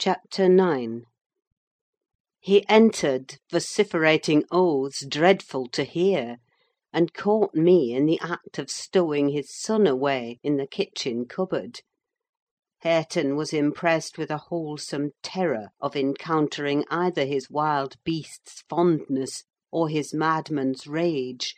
CHAPTER IX He entered, vociferating oaths dreadful to hear, and caught me in the act of stowing his son away in the kitchen cupboard. Hareton was impressed with a wholesome terror of encountering either his wild beast's fondness or his madman's rage;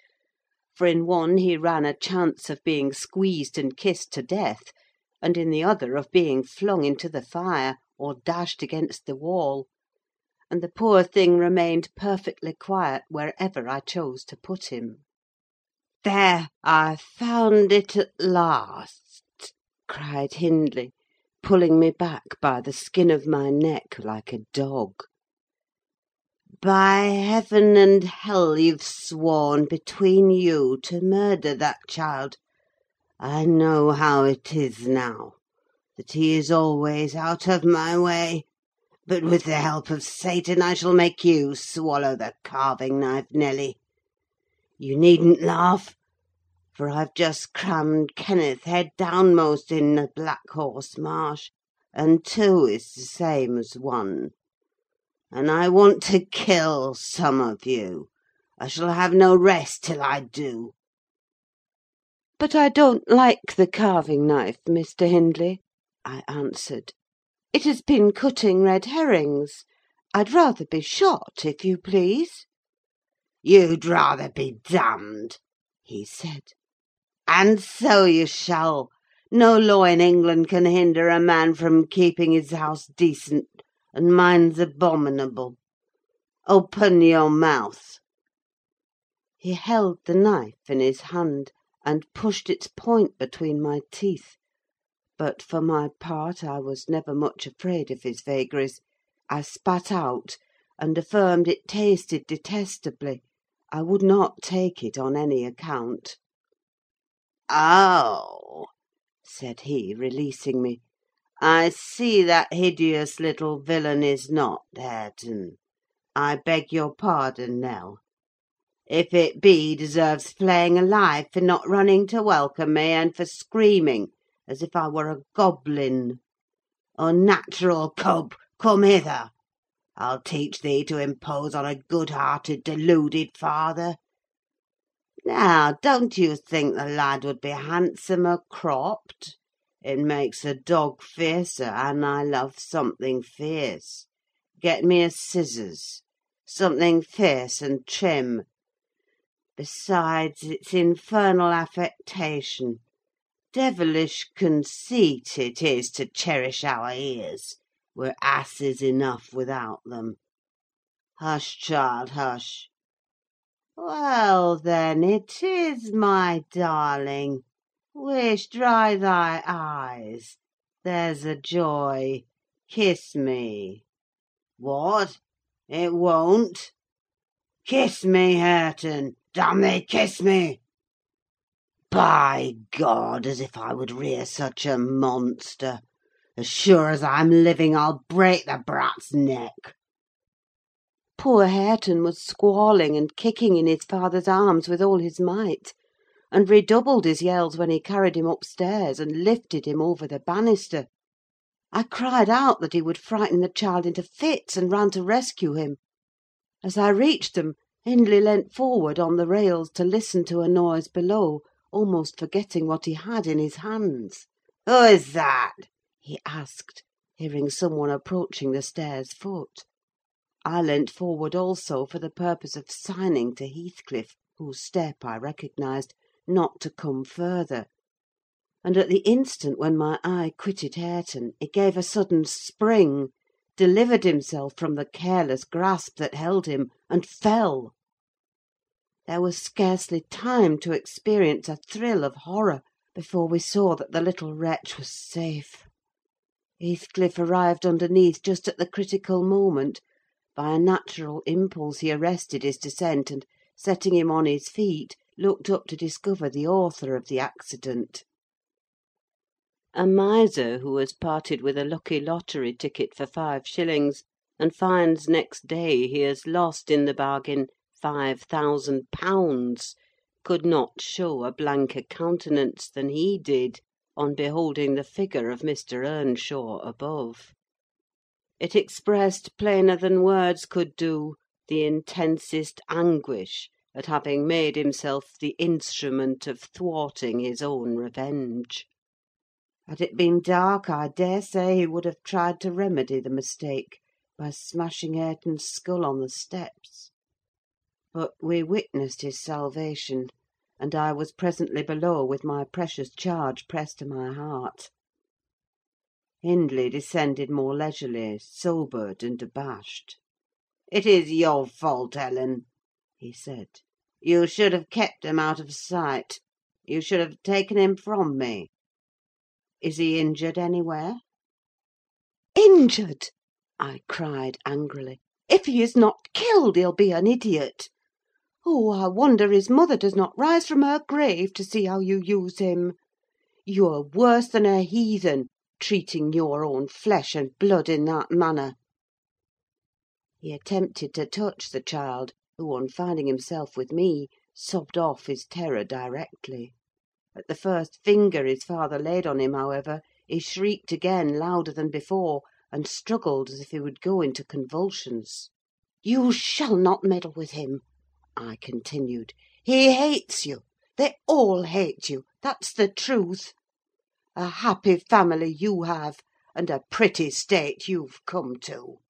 for in one he ran a chance of being squeezed and kissed to death, and in the other of being flung into the fire, or dashed against the wall; and the poor thing remained perfectly quiet wherever I chose to put him. "There, I've found it at last!" cried Hindley, pulling me back by the skin of my neck, like a dog. "By heaven and hell you've sworn, between you, to murder that child! I know how it is now: that he is always out of my way; but with the help of Satan I shall make you swallow the carving knife, Nelly. You needn't laugh; for I've just crammed Kenneth head downmost in the Black Horse Marsh, and two is the same as one. And I want to kill some of you: I shall have no rest till I do." "But I don't like the carving knife, Mr. Hindley," I answered. "It has been cutting red herrings. I'd rather be shot, if you please." "You'd rather be damned!" he said. "And so you shall. No law in England can hinder a man from keeping his house decent, and mine's abominable. Open your mouth." He held the knife in his hand, and pushed its point between my teeth; but, for my part, I was never much afraid of his vagaries. I spat out, and affirmed it tasted detestably: I would not take it on any account. "Oh!" said he, releasing me, "I see that hideous little villain is not Hareton. I beg your pardon, Nell. If it be, he deserves flaying alive for not running to welcome me, and for screaming as if I were a goblin. Unnatural cub, come hither! I'll teach thee to impose on a good hearted, deluded father. Now, don't you think the lad would be handsomer cropped? It makes a dog fiercer, and I love something fierce. Get me a scissors: something fierce and trim. Besides, it's infernal affectation: devilish conceit it is to cherish our ears: we're asses enough without them. Hush, child, hush! Well, then, it is, my darling! Wish, dry thy eyes: there's a joy! Kiss me. What? It won't? Kiss me, Hareton! Damn thee, kiss me! By God, as if I would rear such a monster! As sure as I'm living, I'll break the brat's neck!" Poor Hareton was squalling and kicking in his father's arms with all his might, and redoubled his yells when he carried him upstairs and lifted him over the banister. I cried out that he would frighten the child into fits, and ran to rescue him. As I reached them, Hindley leant forward on the rails to listen to a noise below, almost forgetting what he had in his hands. "Who is that?" he asked, hearing some one approaching the stairs foot. I leant forward also, for the purpose of signing to Heathcliff, whose step I recognised, not to come further; and at the instant when my eye quitted Hareton, he gave a sudden spring, delivered himself from the careless grasp that held him, and fell. There was scarcely time to experience a thrill of horror before we saw that the little wretch was safe. Heathcliff arrived underneath just at the critical moment: by a natural impulse he arrested his descent, and, setting him on his feet, looked up to discover the author of the accident. A miser who has parted with a lucky lottery ticket for five shillings, and finds next day he has lost in the bargain five thousand pounds, could not show a blanker countenance than he did on beholding the figure of Mr. Earnshaw above. It expressed, plainer than words could do, the intensest anguish at having made himself the instrument of thwarting his own revenge. Had it been dark, I dare say he would have tried to remedy the mistake by smashing Hareton's skull on the steps. But we witnessed his salvation, and I was presently below with my precious charge pressed to my heart. Hindley descended more leisurely, sobered and abashed. "It is your fault, Ellen," he said. "You should have kept him out of sight. You should have taken him from me. Is he injured anywhere?" "Injured!" I cried angrily. "If he is not killed, he'll be an idiot. Oh, I wonder his mother does not rise from her grave to see how you use him! You're worse than a heathen, treating your own flesh and blood in that manner!" He attempted to touch the child, who, on finding himself with me, sobbed off his terror directly. At the first finger his father laid on him, however, he shrieked again, louder than before, and struggled as if he would go into convulsions. "You shall not meddle with him!" I continued. "He hates you: they all hate you, that's the truth. A happy family you have, and a pretty state you've come to!"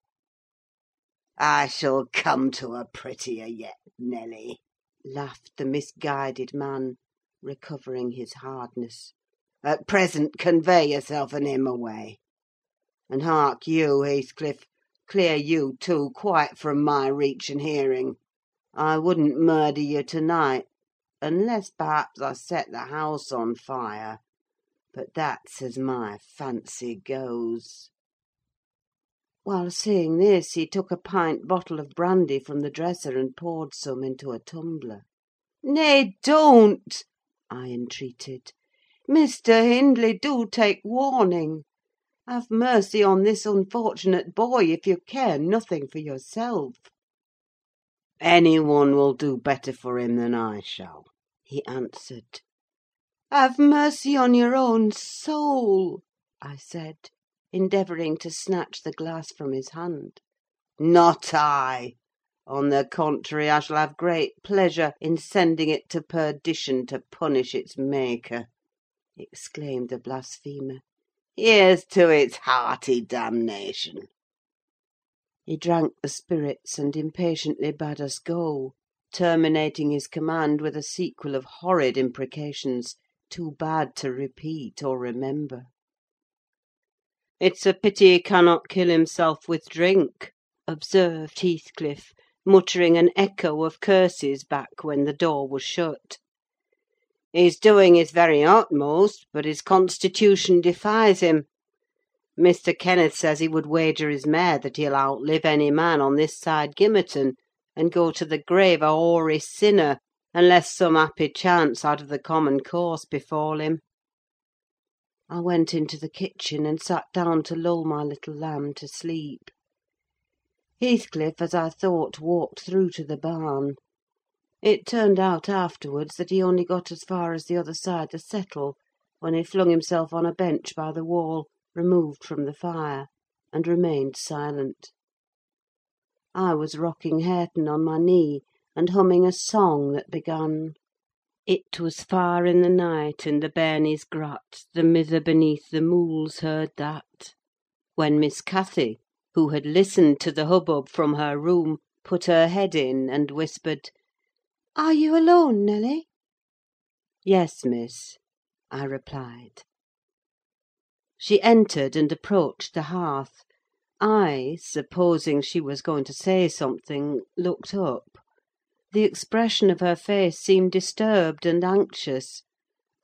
"I shall come to a prettier yet, Nelly," laughed the misguided man, recovering his hardness. "At present, convey yourself and him away. And hark you, Heathcliff, clear you too, quite from my reach and hearing. I wouldn't murder you to night, unless perhaps I set the house on fire but that's as my fancy goes." While saying this, he took a pint bottle of brandy from the dresser and poured some into a tumbler. "Nay, don't!" I entreated. "Mr. Hindley, do take warning. Have mercy on this unfortunate boy, if you care nothing for yourself." "Any one will do better for him than I shall," he answered. "Have mercy on your own soul!" I said, endeavouring to snatch the glass from his hand. "Not I! On the contrary, I shall have great pleasure in sending it to perdition to punish its maker!" exclaimed the blasphemer. "Here's to its hearty damnation!" He drank the spirits, and impatiently bade us go, terminating his command with a sequel of horrid imprecations too bad to repeat or remember. "It's a pity he cannot kill himself with drink," observed Heathcliff, muttering an echo of curses back when the door was shut. "He's doing his very utmost, but his constitution defies him. Mr. Kenneth says he would wager his mare that he'll outlive any man on this side Gimmerton, and go to the grave a hoary sinner, unless some happy chance out of the common course befall him. I went into the kitchen, and sat down to lull my little lamb to sleep. Heathcliff, as I thought, walked through to the barn. It turned out afterwards that he only got as far as the other side the settle, when he flung himself on a bench by the wall, removed from the fire, and remained silent. I was rocking Hareton on my knee, and humming a song that began: It was far in the night, and the bairnies' grot, The mither beneath the mools heard that; when Miss Cathy, who had listened to the hubbub from her room, put her head in, and whispered, "Are you alone, Nelly?" "Yes, miss," I replied. She entered and approached the hearth. I, supposing she was going to say something, looked up. The expression of her face seemed disturbed and anxious: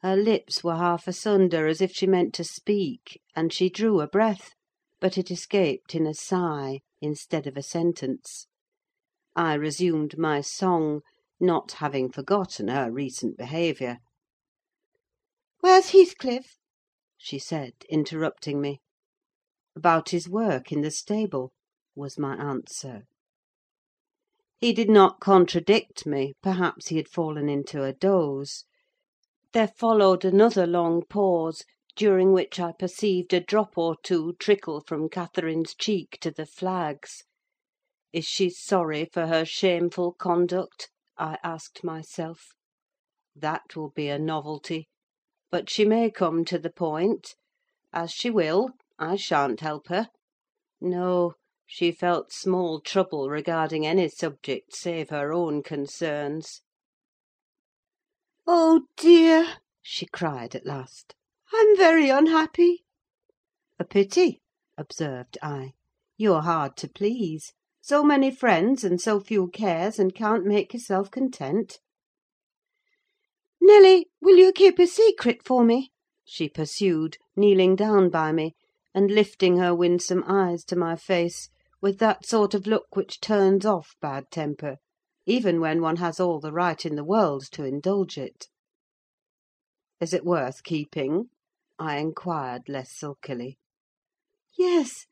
her lips were half asunder, as if she meant to speak, and she drew a breath, but it escaped in a sigh, instead of a sentence. I resumed my song, not having forgotten her recent behaviour. "Where's Heathcliff?" She said, interrupting me. "About his work in the stable," was my answer. He did not contradict me: perhaps he had fallen into a doze. There followed another long pause, during which I perceived a drop or two trickle from Catherine's cheek to the flags. Is she sorry for her shameful conduct? I asked myself. That will be a novelty: but she may come to the point. As she will, I shan't help her. No, she felt small trouble regarding any subject save her own concerns. "Oh, dear!" she cried at last, "I'm very unhappy!" "A pity," observed I. "You're hard to please. So many friends, and so few cares, and can't make yourself content." "Nelly, will you keep a secret for me?" she pursued, kneeling down by me, and lifting her winsome eyes to my face, with that sort of look which turns off bad temper, even when one has all the right in the world to indulge it. "Is it worth keeping?" I inquired, less sulkily. "Yes;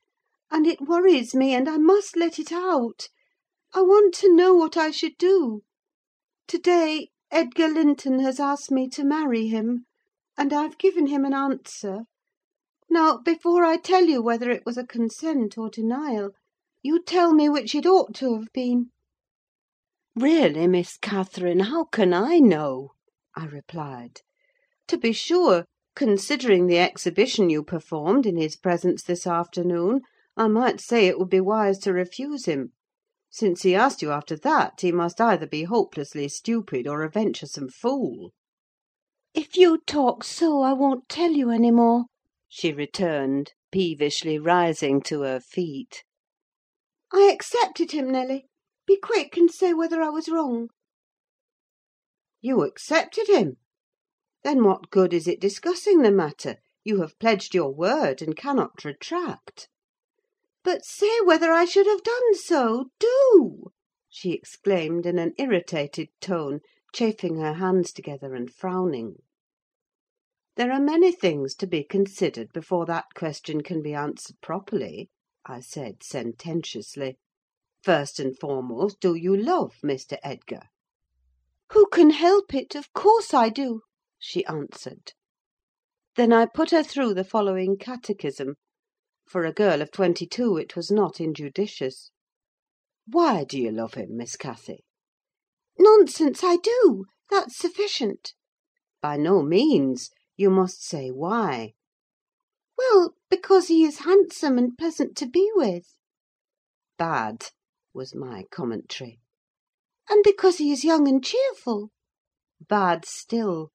and it worries me, and I must let it out. I want to know what I should do. To day, Edgar Linton has asked me to marry him, and I've given him an answer. Now, before I tell you whether it was a consent or denial, you tell me which it ought to have been." "Really, Miss Catherine, how can I know?" I replied. "To be sure, considering the exhibition you performed in his presence this afternoon, I might say it would be wise to refuse him: since he asked you after that, he must either be hopelessly stupid or a venturesome fool." "If you talk so, I won't tell you any more," she returned, peevishly rising to her feet. "I accepted him, Nelly. Be quick, and say whether I was wrong." "You accepted him? Then what good is it discussing the matter? You have pledged your word, and cannot retract." "But say whether I should have done so: do!" she exclaimed in an irritated tone, chafing her hands together and frowning. "There are many things to be considered before that question can be answered properly," I said sententiously. "First and foremost, do you love Mr. Edgar?" "Who can help it? Of course I do," she answered. Then I put her through the following catechism: for a girl of twenty two it was not injudicious. "Why do you love him, Miss Cathy?" "Nonsense, I do: that's sufficient." "By no means. You must say why." "Well, because he is handsome and pleasant to be with." "Bad," was my commentary. "And because he is young and cheerful." "Bad still."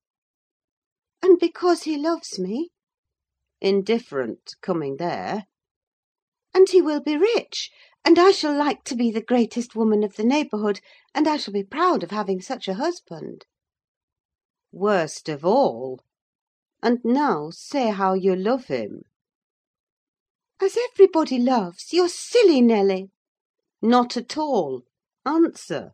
"And because he loves me." "Indifferent, coming there." "And he will be rich, and I shall like to be the greatest woman of the neighbourhood, and I shall be proud of having such a husband." "Worst of all! And now say how you love him." "As everybody loves. You're silly, Nelly." "Not at all. Answer."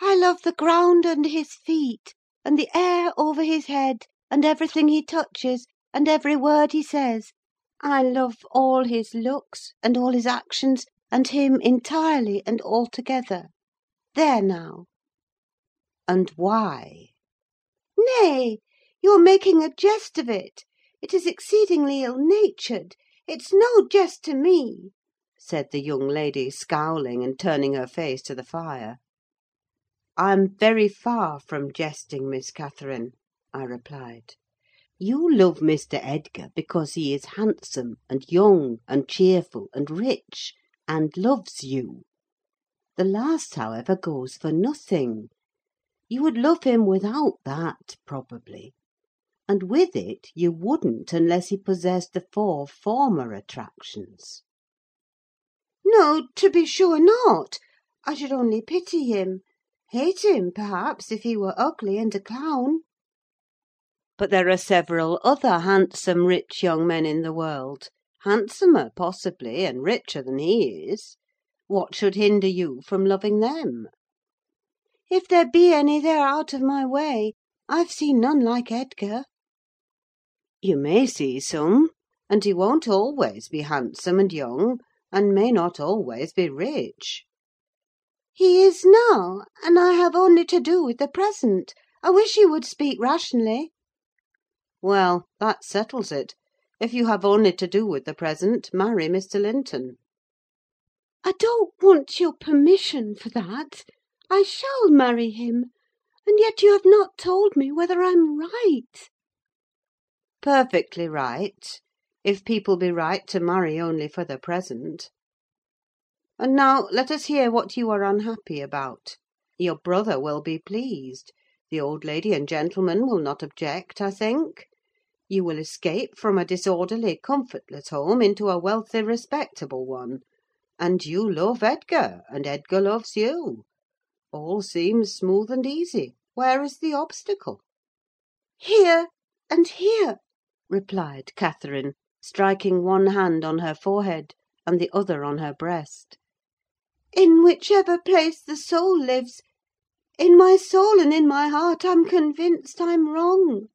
"I love the ground under his feet, and the air over his head, and everything he touches, and every word he says. I love all his looks, and all his actions, and him entirely and altogether. There now!" "And why?" "Nay! You're making a jest of it. It is exceedingly ill natured. It's no jest to me," said the young lady, scowling, and turning her face to the fire. "I'm very far from jesting, Miss Catherine," I replied. "You love Mr. Edgar because he is handsome, and young, and cheerful, and rich, and loves you. The last, however, goes for nothing. You would love him without that, probably and with it you wouldn't unless he possessed the four former attractions." "No, to be sure not. I should only pity him: hate him, perhaps, if he were ugly and a clown." "But there are several other handsome, rich young men in the world: handsomer, possibly, and richer than he is. What should hinder you from loving them?" "If there be any, they are out of my way. I've seen none like Edgar." You may see some, and he won't always be handsome and young, and may not always be rich." "He is now, and I have only to do with the present. I wish you would speak rationally." Well, that settles it: if you have only to do with the present, marry Mr. Linton." "I don't want your permission for that. I shall marry him; and yet you have not told me whether I'm right." "Perfectly right, if people be right to marry only for the present. And now let us hear what you are unhappy about. Your brother will be pleased: the old lady and gentleman will not object, I think. You will escape from a disorderly, comfortless home into a wealthy, respectable one; and you love Edgar, and Edgar loves you. All seems smooth and easy: where is the obstacle?" "Here, and here," replied Catherine, striking one hand on her forehead, and the other on her breast. "In whichever place the soul lives. In my soul and in my heart I'm convinced I'm wrong."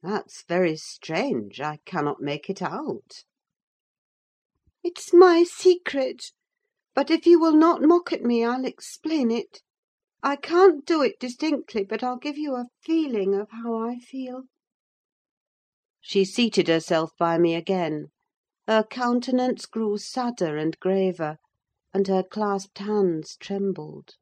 "That's very strange: I cannot make it out." "It's my secret; but if you will not mock at me, I'll explain it. I can't do it distinctly, but I'll give you a feeling of how I feel." She seated herself by me again: her countenance grew sadder and graver, and her clasped hands trembled.